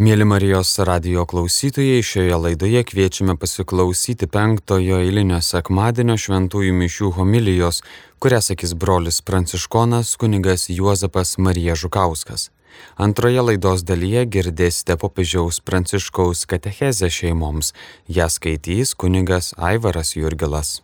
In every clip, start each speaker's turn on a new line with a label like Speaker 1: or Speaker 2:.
Speaker 1: Mėly Marijos radio klausytojai, šioje laidoje kviečiame pasiklausyti penktojo eilinio sekmadienio šventųjų mišių homilijos, kurią sakys brolis pranciškonas kunigas Juozapas Marija Žukauskas. Antroje laidos dalyje girdėsite popiežiaus pranciškaus katechezę šeimoms. Ja skaitys kunigas Aivaras Jurgilas.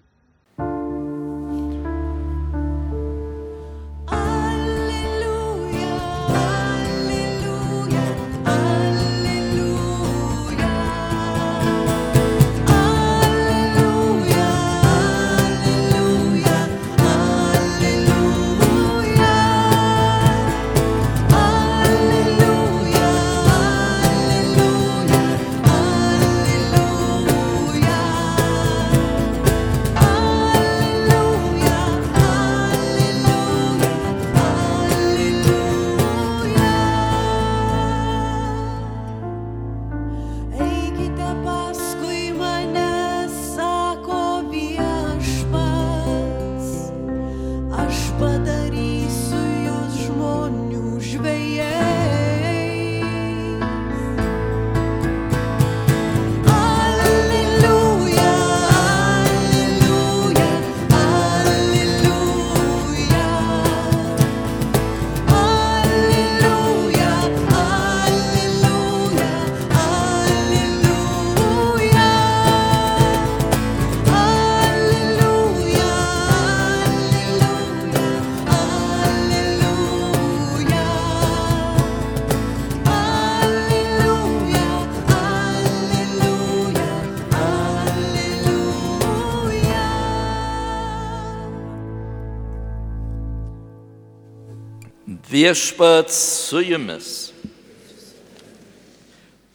Speaker 2: Viešpats su jumis.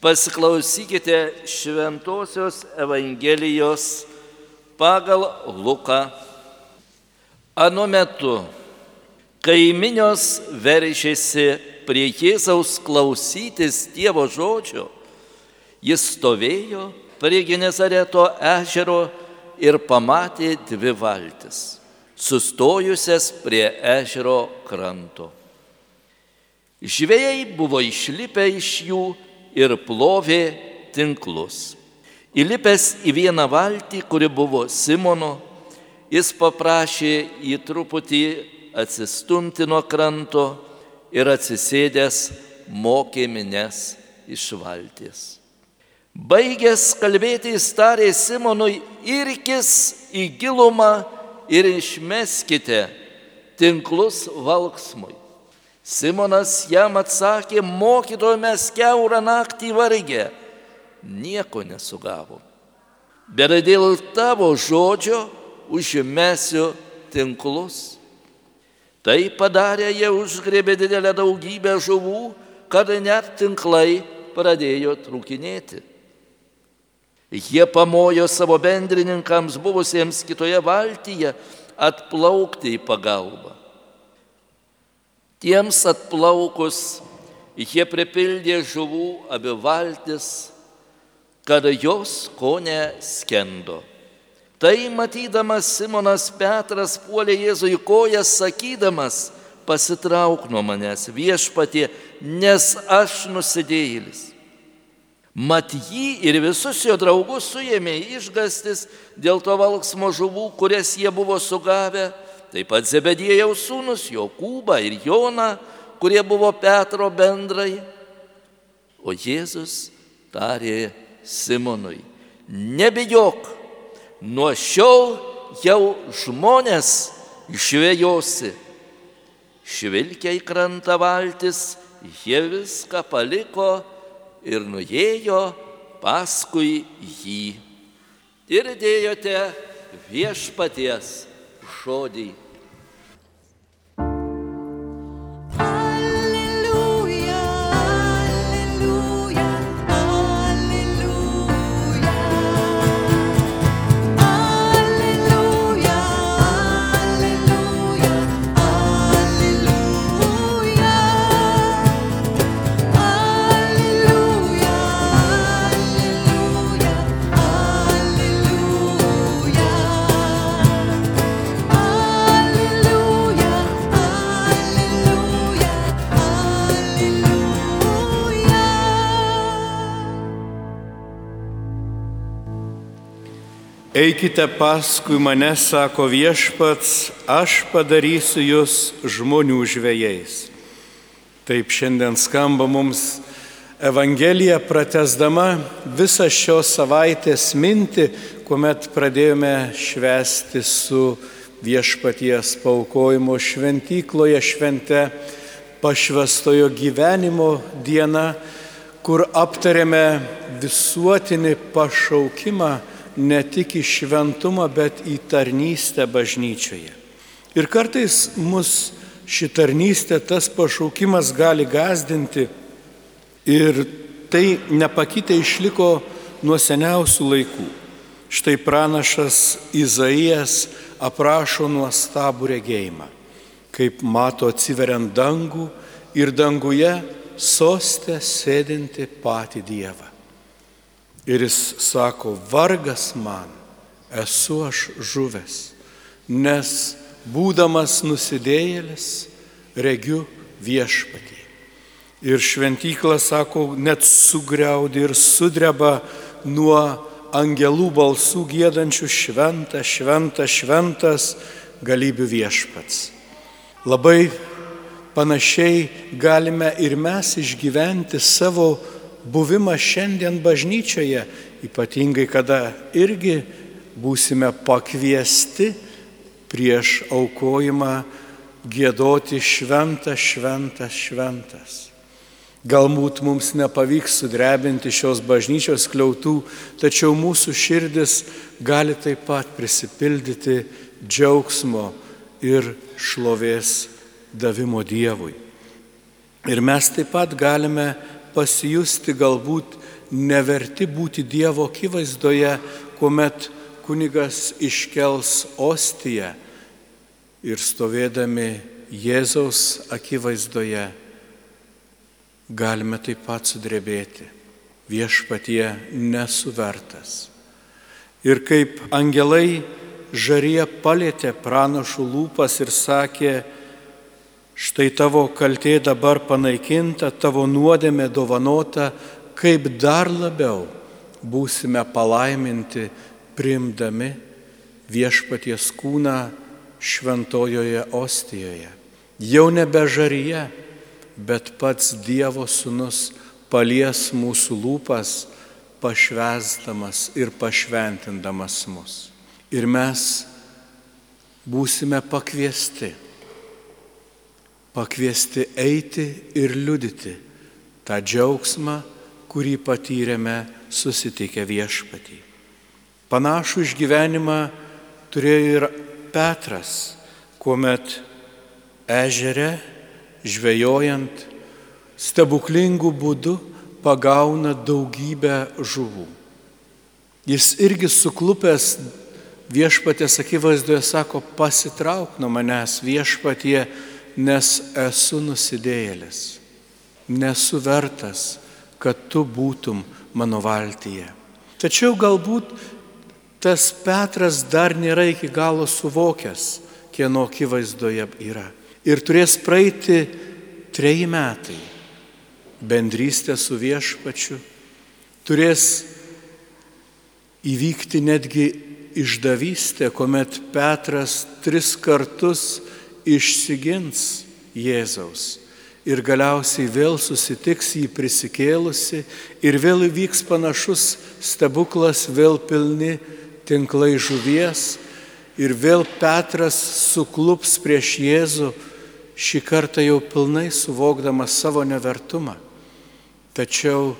Speaker 2: Pasiklausykite Šventojios Evangelijos pagal Luką. Anu metu, kai minios veržėsi prie Jėzaus klausytis Dievo žodžio, jis stovėjo prie Genezareto ežero ir pamatė dvi valtis, sustojusias prie ežero kranto. Žvėjai buvo išlipę iš jų ir plovė tinklus. Įlipęs į vieną valtį, kuri buvo Simono, jis paprašė jį truputį atsistumti nuo kranto ir atsisėdęs mokė mines iš valties. Baigęs kalbėti, jis tarė Simonui, irkis į gilumą ir išmeskite tinklus valksmui. Simonas jam atsakė, mokytojo mes keurą naktį vargę, nieko nesugavo. Bet dėl tavo žodžio užmesiu tinklus. Tai padarė, jie užgrėbė didelę daugybę žuvų, kad net tinklai pradėjo trūkinėti. Jie pamojo savo bendrininkams buvusiems kitoje valtyje atplaukti į pagalbą. Tiems atplaukus jie pripildė žuvų abi valtis, kad jos ko neskendo. Tai matydamas Simonas Petras puolė Jėzui kojas sakydamas, pasitrauk nuo manęs viešpatie, nes aš nusidėjėlis. Mat jį ir visus jo draugus suėmė išgastis dėl to valksmo žuvų, kurias jie buvo sugavę taip pat Zebedėjaus sūnus Jokūbą ir Joną, kurie buvo Petro bendrai. O Jėzus tarė Simonui, nebijok, nuo šiol jau žmonės žvėjosi. Švilkia į krantą valtis, jie viską paliko ir nuėjo paskui jį. Ir dėjote viešpaties žodį.
Speaker 3: Eikite paskui mane, sako viešpats, aš padarysiu jūs žmonių žvėjais. Taip šiandien skamba mums Evangelija pratesdama visą šios savaitės mintį, kuomet pradėjome švesti su viešpaties paukojimo šventykloje švente pašvestojo gyvenimo diena, kur aptarėme visuotinį pašaukimą ne tik į šventumą, bet į tarnystę bažnyčioje. Ir kartais mus ši tarnystė, tas pašaukimas gali gazdinti ir tai nepakitę išliko nuo seniausių laikų. Štai pranašas Izaijas aprašo nuostabų regėjimą, kaip mato atsiveriant dangų ir danguje sostę sėdinti patį Dievą. Ir jis sako, vargas man, esu aš žuvęs, nes būdamas nusidėjėlis, regiu viešpatį. Ir šventykla, sako, net sugriaudi ir sudreba nuo angelų balsų gėdančių šventą, šventą, šventas galybių viešpats. Labai panašiai galime ir mes išgyventi savo buvimą šiandien bažnyčioje, ypatingai kada irgi būsime pakviesti prieš aukojimą gėdoti šventas, šventas, šventas. Galbūt mums nepavyks sudrebinti šios bažnyčios kliautų, tačiau mūsų širdis gali taip pat prisipildyti džiaugsmo ir šlovės davimo Dievui. Ir mes taip pat galime pasijusti galbūt neverti būti Dievo akivaizdoje, kuomet kunigas iškels ostiją ir stovėdami Jėzaus akivaizdoje galime taip pat sudrebėti. Viešpatie nesuvertas. Ir kaip angelai žarie palėtė pranašų lūpas ir sakė, štai tavo kaltė dabar panaikinta, tavo nuodėmė dovanota, kaip dar labiau būsime palaiminti, primdami viešpaties kūną šventojoje ostijoje. Jau nebe žaryje, bet pats Dievo sūnus palies mūsų lūpas, pašvesdamas ir pašventindamas mus. Ir mes būsime pakviesti, pakviesti eiti ir liudyti tą džiaugsmą, kurį patyrėme susitikę viešpatį. Panašų išgyvenimą turėjo ir Petras, kuomet ežere žvejojant stebuklingų būdų pagauna daugybę žuvų. Jis irgi suklupęs viešpatės akivaizdoje sako, pasitrauk nuo manęs viešpatie, nes esu nusidėjėlis, nesu vertas, kad tu būtum mano valtyje. Tačiau galbūt tas Petras dar nėra iki galo suvokęs, kieno akivaizdoje yra. Ir turės praeiti treji metai bendrystė su viešpačiu, turės įvykti netgi išdavystė, kuomet Petras tris kartus išsigins Jėzaus ir galiausiai vėl susitiks jį prisikėlusi ir vėl įvyks panašus stebuklas, vėl pilni tinklai žuvies ir vėl Petras suklups prieš Jėzų, šį kartą jau pilnai suvokdamas savo nevertumą. Tačiau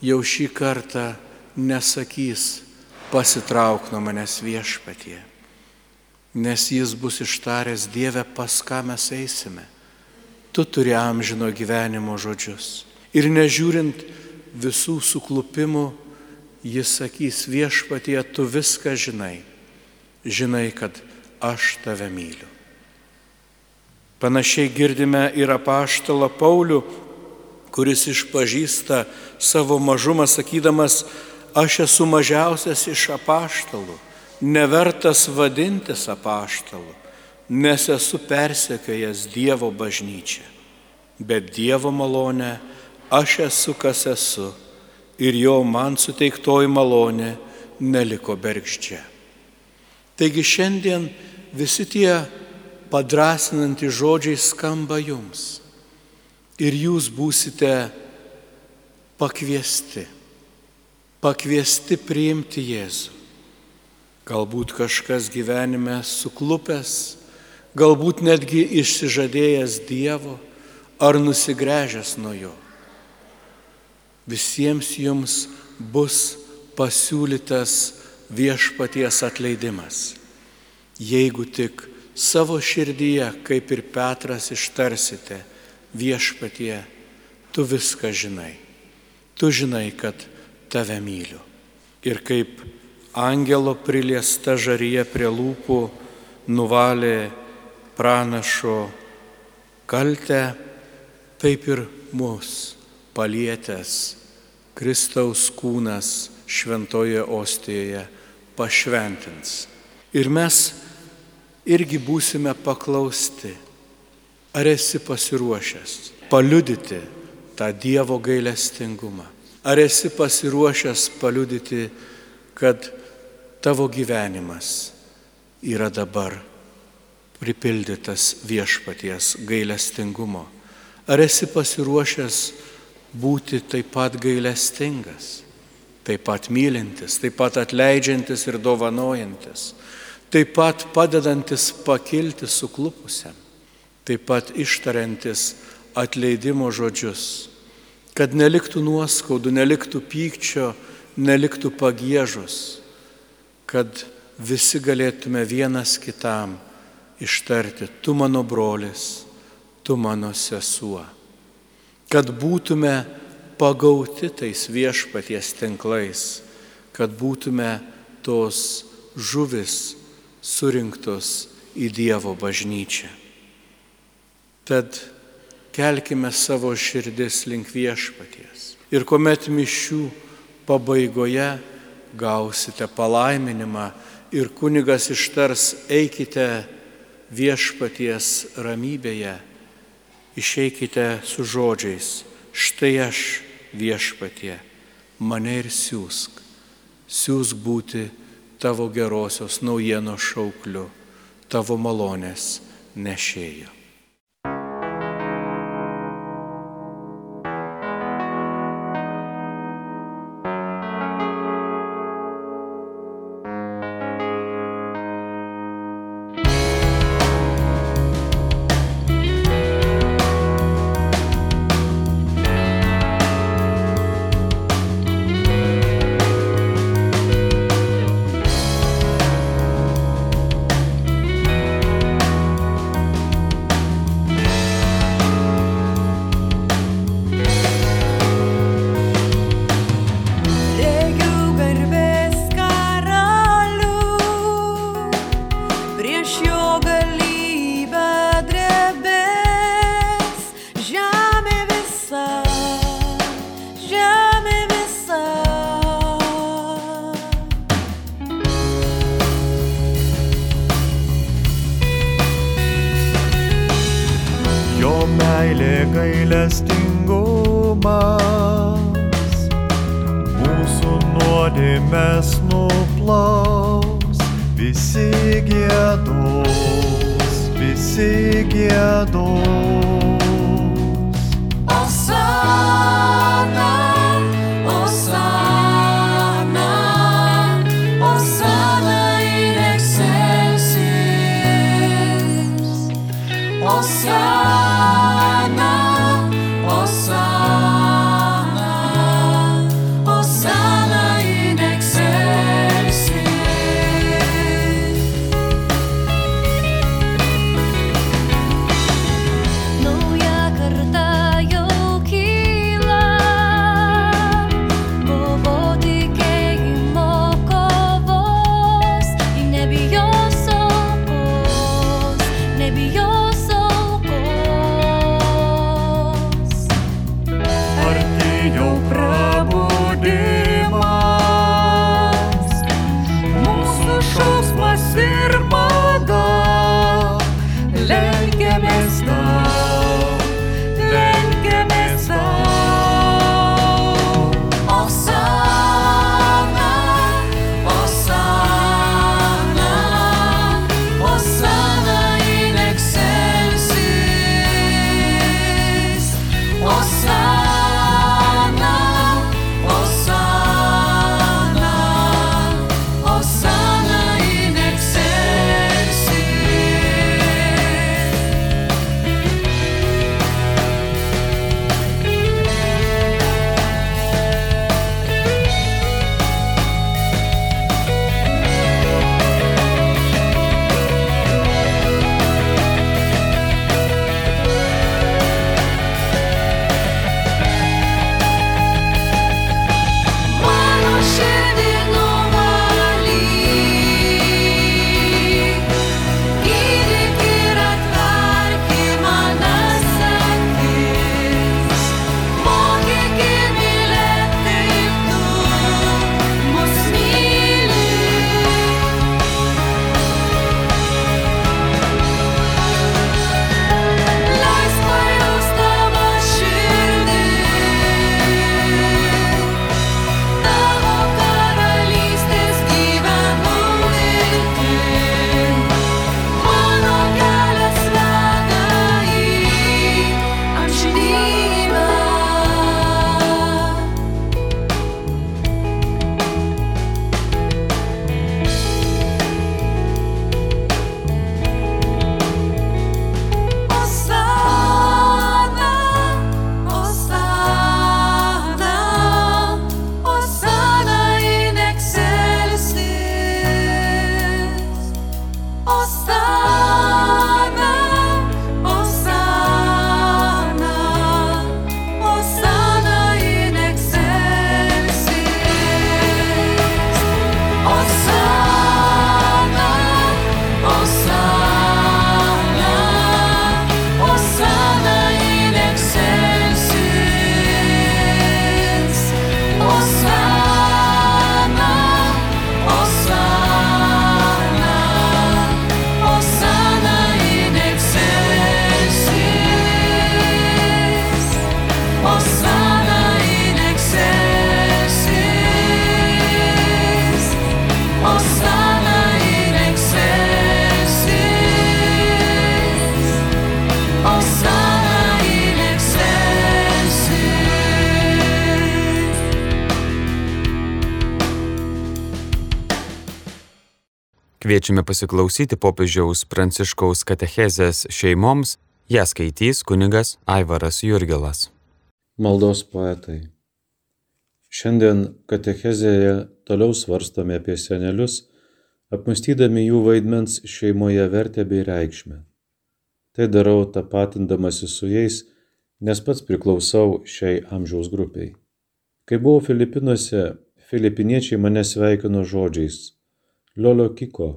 Speaker 3: jau šį kartą nesakys pasitrauk nuo manęs viešpatie, nes jis bus ištaręs Dievę, pas ką mes eisime. Tu turi amžino gyvenimo žodžius. Ir nežiūrint visų suklupimų, jis sakys viešpatie, tu viską žinai, žinai, kad aš tave myliu. Panašiai girdime ir apaštalą Paulių, kuris išpažįsta savo mažumą, sakydamas, aš esu mažiausias iš apaštalų, nevertas vadintis apaštalu, nes esu persekėjęs Dievo bažnyčią. Bet Dievo malonė, aš esu kas esu ir jo man suteiktoji malonė neliko bergždžia. Taigi šiandien visi tie padrasinantys žodžiai skamba jums. Ir jūs būsite pakviesti, pakviesti priimti Jėzų. Galbūt kažkas gyvenime suklupęs, galbūt netgi išsižadėjęs Dievo ar nusigręžęs nuo jo. Visiems jums bus pasiūlytas viešpaties atleidimas, jeigu tik savo širdyje, kaip ir Petras, ištarsite viešpatie, tu viską žinai. Tu žinai, kad tave myliu. Ir kaip angelo priliesta žaryje prie lūpų nuvalė pranašo kaltę, taip ir mus palietęs Kristaus kūnas šventoje ostijoje pašventins. Ir mes irgi būsime paklausti, ar esi pasiruošęs paliudyti tą Dievo gailestingumą, ar esi pasiruošęs paliudyti, kad tavo gyvenimas yra dabar pripildytas viešpaties gailestingumo. Ar esi pasiruošęs būti taip pat gailestingas, taip pat mylintis, taip pat atleidžiantis ir dovanojantis, taip pat padedantis pakilti suklupusiam, taip pat ištariantis atleidimo žodžius, kad neliktų nuoskaudų, neliktų pykčio, neliktų pagėžus, kad visi galėtume vienas kitam ištarti, tu mano brolis, tu mano sesuo. Kad būtume pagauti tais viešpaties tinklais, kad būtume tos žuvis surinktos į Dievo bažnyčią. Tad kelkime savo širdis link viešpaties. Ir kuomet mišių pabaigoje gausite palaiminimą ir kunigas ištars eikite viešpaties ramybėje, išeikite su žodžiais, štai aš viešpatie, mane ir siūsk, siūsk būti tavo gerosios naujienos šaukliu, tavo malonės nešėjo.
Speaker 4: Gailestingumas mūsų nuodėmės nuplaus, visi gėdos, visi gėdos.
Speaker 1: Kviečiame pasiklausyti popiežiaus pranciškaus katechezės šeimoms, ją skaitys kunigas Aivaras Jurgilas.
Speaker 5: Maldos poetai. Šiandien katechezėje toliau svarstome apie senelius, apmastydami jų vaidmens šeimoje vertę bei reikšmę. Tai darau tapatindamasi su jais, nes pats priklausau šiai amžiaus grupiai. Kai buvau Filipinuose, filipiniečiai mane sveikino žodžiais Liolio Kiko,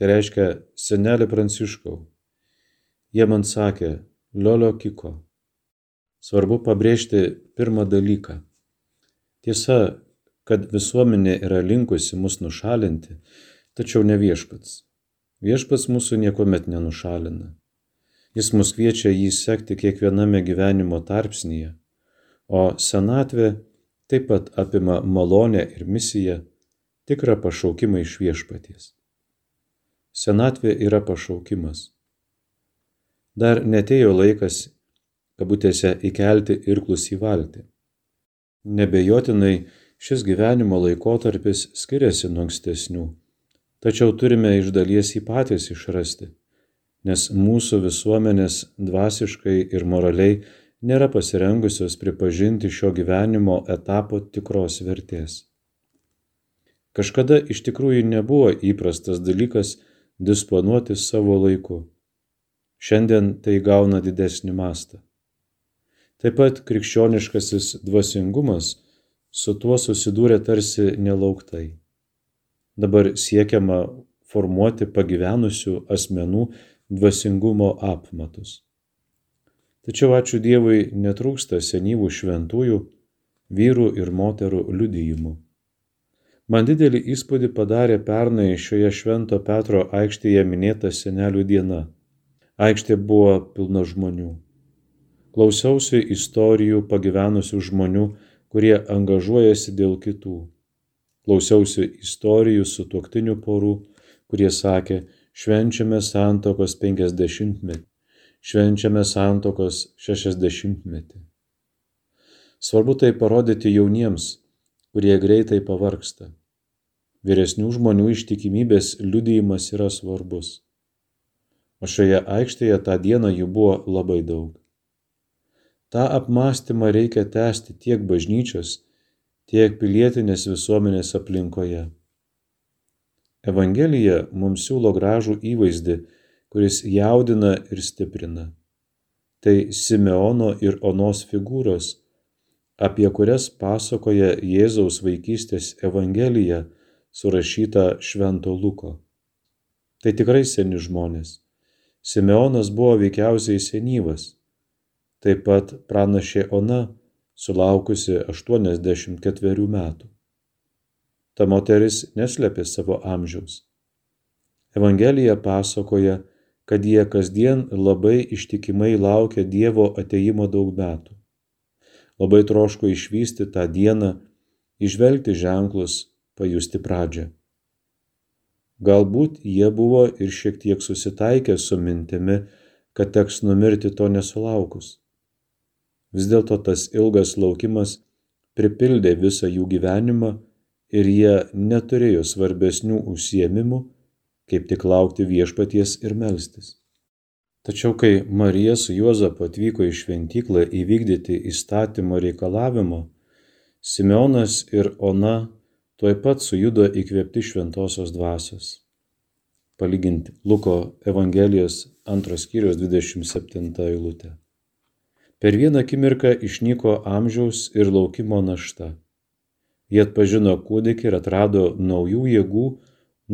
Speaker 5: tai reiškia senelį Pranciškau. Jie man sakė Liolio Kiko. Svarbu pabrėžti pirmą dalyką. Tiesa, kad visuomenė yra linkusi mus nušalinti, tačiau ne viešpats. Viešpats mūsų niekuomet nenušalina. Jis mus kviečia jį sekti kiekviename gyvenimo tarpsnyje, o senatvė taip pat apima malonę ir misiją, tikrą pašaukimą iš viešpaties. Senatvė yra pašaukimas. Dar netėjo laikas, kabutėse, įkelti irklus į valtį. Nebejotinai šis gyvenimo laikotarpis skiriasi nuo ankstesnių, tačiau turime iš dalies jį patys išrasti, nes mūsų visuomenės dvasiškai ir moraliai nėra pasirengusios pripažinti šio gyvenimo etapo tikros vertės. Kažkada iš tikrųjų nebuvo įprastas dalykas disponuoti savo laiku. Šiandien tai gauna didesnį mastą. Taip pat krikščioniškasis dvasingumas su tuo susidūrė tarsi nelauktai. Dabar siekiama formuoti pagyvenusių asmenų dvasingumo apmatus. Tačiau ačiū Dievui netrūksta senyvų šventųjų, vyrų ir moterų liudijimų. Man didelį įspūdį padarė pernai šioje Švento Petro aikštėje minėta senelių diena. Aikštė buvo pilna žmonių. Klausiausi istorijų pagyvenusių žmonių, kurie angažuojasi dėl kitų. Klausiausi istorijų su tuoktinių porų, kurie sakė, švenčiame santokos 50-metį, švenčiame santokos 60-metį. Svarbu tai parodyti jauniems, kurie greitai pavarksta. Vyresnių žmonių ištikimybės liudijimas yra svarbus. O šioje aikštėje tą dieną jų buvo labai daug. Ta apmąstymą reikia tęsti tiek bažnyčios, tiek pilietinės visuomenės aplinkoje. Evangelija mums siūlo gražų įvaizdį, kuris jaudina ir stiprina. Tai Simeono ir Onos figūros, apie kurias pasakoja Jėzaus vaikystės Evangelija, surašyta Švento Luko. Tai tikrai seni žmonės. Simeonas buvo veikiausiai senyvas. Taip pat pranašė Ona, sulaukusi 84 metų. Ta moteris neslėpė savo amžiaus. Evangelija pasakoja, kad jie kasdien labai ištikimai laukia Dievo ateimo daug metų. Labai troško išvysti tą dieną, išvelgti ženklus, pajusti pradžią. Galbūt jie buvo ir šiek tiek susitaikę su mintimi, kad teks numirti to nesulaukus. Vis dėlto tas ilgas laukimas pripildė visą jų gyvenimą ir jie neturėjo svarbesnių užsiemimų, kaip tik laukti viešpaties ir melstis. Tačiau kai Marija su Juozapu atvyko į šventyklą įvykdyti įstatymo reikalavimo, Simeonas ir Ona tuoj pat sujudo įkvėpti šventosios dvasios. Palyginti Luko Evangelijos antros skyrius 27 eilutė. Per vieną akimirką išnyko amžiaus ir laukimo našta. Jie atpažino kūdikį ir atrado naujų jėgų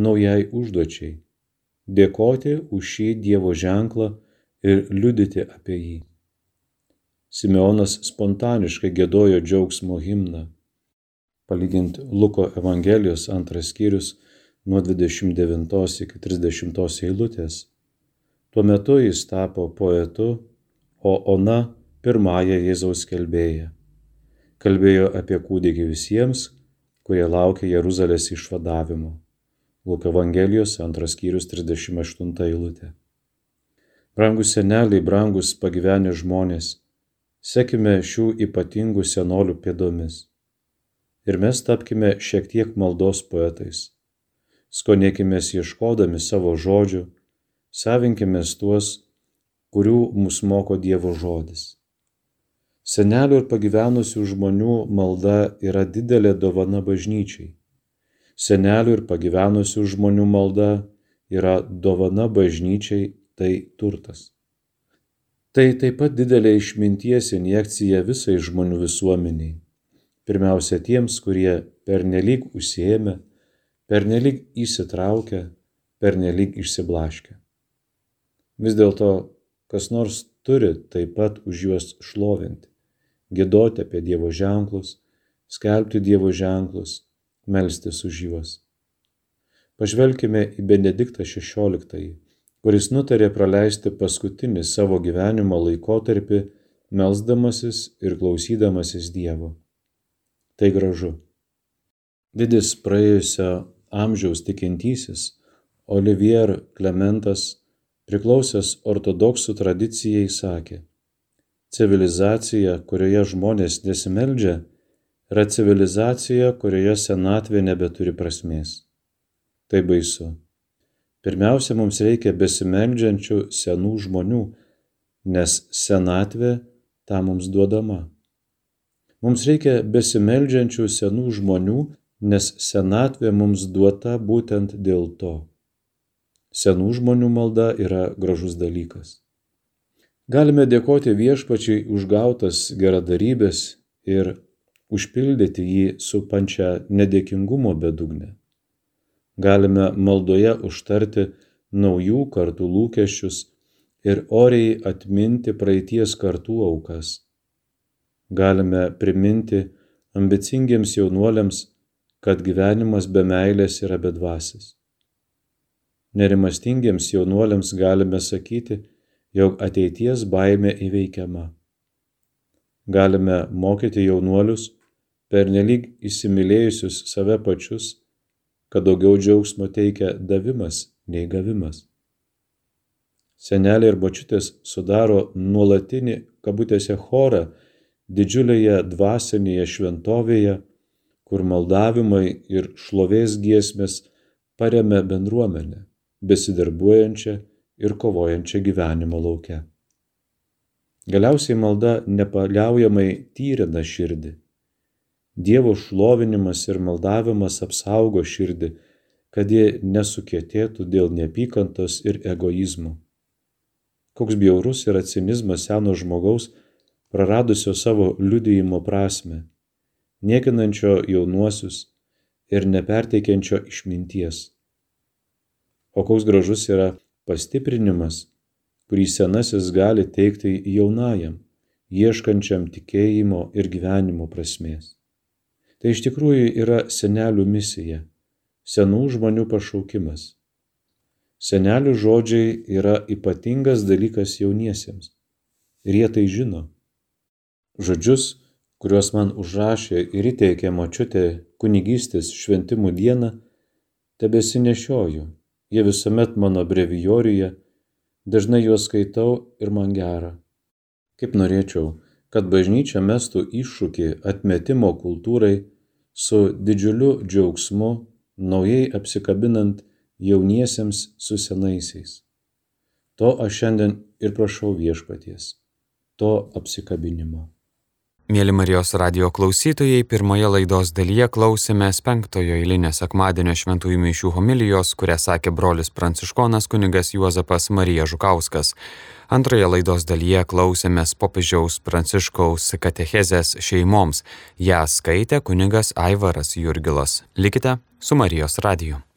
Speaker 5: naujai užduočiai - dėkoti už šį Dievo ženklą ir liudyti apie jį. Simeonas spontaniškai gėdojo džiaugsmo himną. Palyginti Luko Evangelijos antras skyrius nuo 29 iki 30 eilutės. Tuo metu jis tapo poetu, o Ona pirmąją Jėzaus kelbėją kalbėjo apie kūdikį visiems, kurie laukia Jeruzalės išvadavimo. Luko Evangelijos antras skyrius 38 eilutė. Brangus seneliai, brangus pagyvenę žmonės, sekime šių ypatingų senolių pėdomis. Ir mes tapkime šiek tiek maldos poetais. skonėkime ieškodami savo žodžių, savinkime tuos, kurių mus moko Dievo žodis. Senelių ir pagyvenusių žmonių malda yra didelė dovana bažnyčiai. Senelių ir pagyvenusių žmonių malda yra dovana bažnyčiai, tai turtas. Tai taip pat didelė išminties injekcija visai žmonių visuomeniai. Pirmiausia tiems, kurie pernelyg užsiemę, pernelyg įsitraukę, pernelyg išsiblaškę. Vis dėlto, kas nors turi taip pat už juos šlovinti gėdoti apie Dievo ženklus, skelbti Dievo ženklus, melstis už juos. Pažvelkime į Benediktą XVI, kuris nutarė praleisti paskutinį savo gyvenimo laikotarpį melzdamasis ir klausydamasis Dievo. Tai gražu. Didis praėjusio amžiaus tikintysis Olivier Klementas, priklausęs ortodoksų tradicijai, sakė, Civilizacija, kurioje žmonės nesimeldžia, yra civilizacija, kurioje senatvė nebeturi prasmės. Tai baisu. Pirmiausia, mums reikia besimeldžiančių senų žmonių, nes senatvė tą mums duodama. Mums reikia besimeldžiančių senų žmonių, nes senatvė mums duota būtent dėl to. Senų žmonių malda yra gražus dalykas. Galime dėkoti viešpačiai už gautas geradarybės ir užpildyti jį supančią nedėkingumo bedugnę. Galime maldoje užtarti naujų kartų lūkesčius ir oriai atminti praeities kartų aukas. Galime priminti ambicingiems jaunuoliams, kad gyvenimas be meilės yra bedvasis. Nerimastingiems jaunuoliams galime sakyti, jog ateities baime įveikiama. Galime mokyti jaunuolius, pernelyg įsimylėjusius save pačius, kad daugiau džiaugsmo teikia davimas nei gavimas. Seneliai ir bačiutės sudaro nuolatinį kabutėse chorą didžiulėje dvasinėje šventovėje, kur maldavimai ir šlovės giesmės paremia bendruomenę, besidarbuojančią ir kovojančią gyvenimo laukia. Galiausiai malda nepaliaujamai tyrina širdį. Dievo šlovinimas ir maldavimas apsaugo širdį, kad jie nesukėtėtų dėl neapykantos ir egoizmo. Koks bjaurus yra cinizmas seno žmogaus, praradusio savo liudijimo prasme, niekinančio jaunuosius ir neperteikiančio išminties. O koks gražus yra pastiprinimas, kurį senasis gali teikti jaunajam, ieškančiam tikėjimo ir gyvenimo prasmės. Tai iš tikrųjų yra senelių misija, senų žmonių pašaukimas. Senelių žodžiai yra ypatingas dalykas jauniesiems. Ir jie tai žino. Žodžius, kuriuos man užrašė ir įteikė močiutė kunigystės šventimų dieną, tebesinešioju Jie visuomet mano brevijoriuje, dažnai juos skaitau ir man gera. Kaip norėčiau, kad bažnyčia mestų iššūkį atmetimo kultūrai su didžiuliu džiaugsmu, naujai apsikabinant jauniesiems su senaisiais. To aš šiandien ir prašau viešpaties, to apsikabinimo.
Speaker 1: Mėly Marijos radio klausytojai, pirmoje laidos dalyje klausėmės penktojo eilinio sekmadienio šventųjų mišių homilijos, kurią sakė brolis pranciškonas kunigas Juozapas Marija Žukauskas. Antroje laidos dalyje klausėmės popiežiaus pranciškaus katechezės šeimoms. Ja skaitė kunigas Aivaras Jurgilas. Likite su Marijos radiju.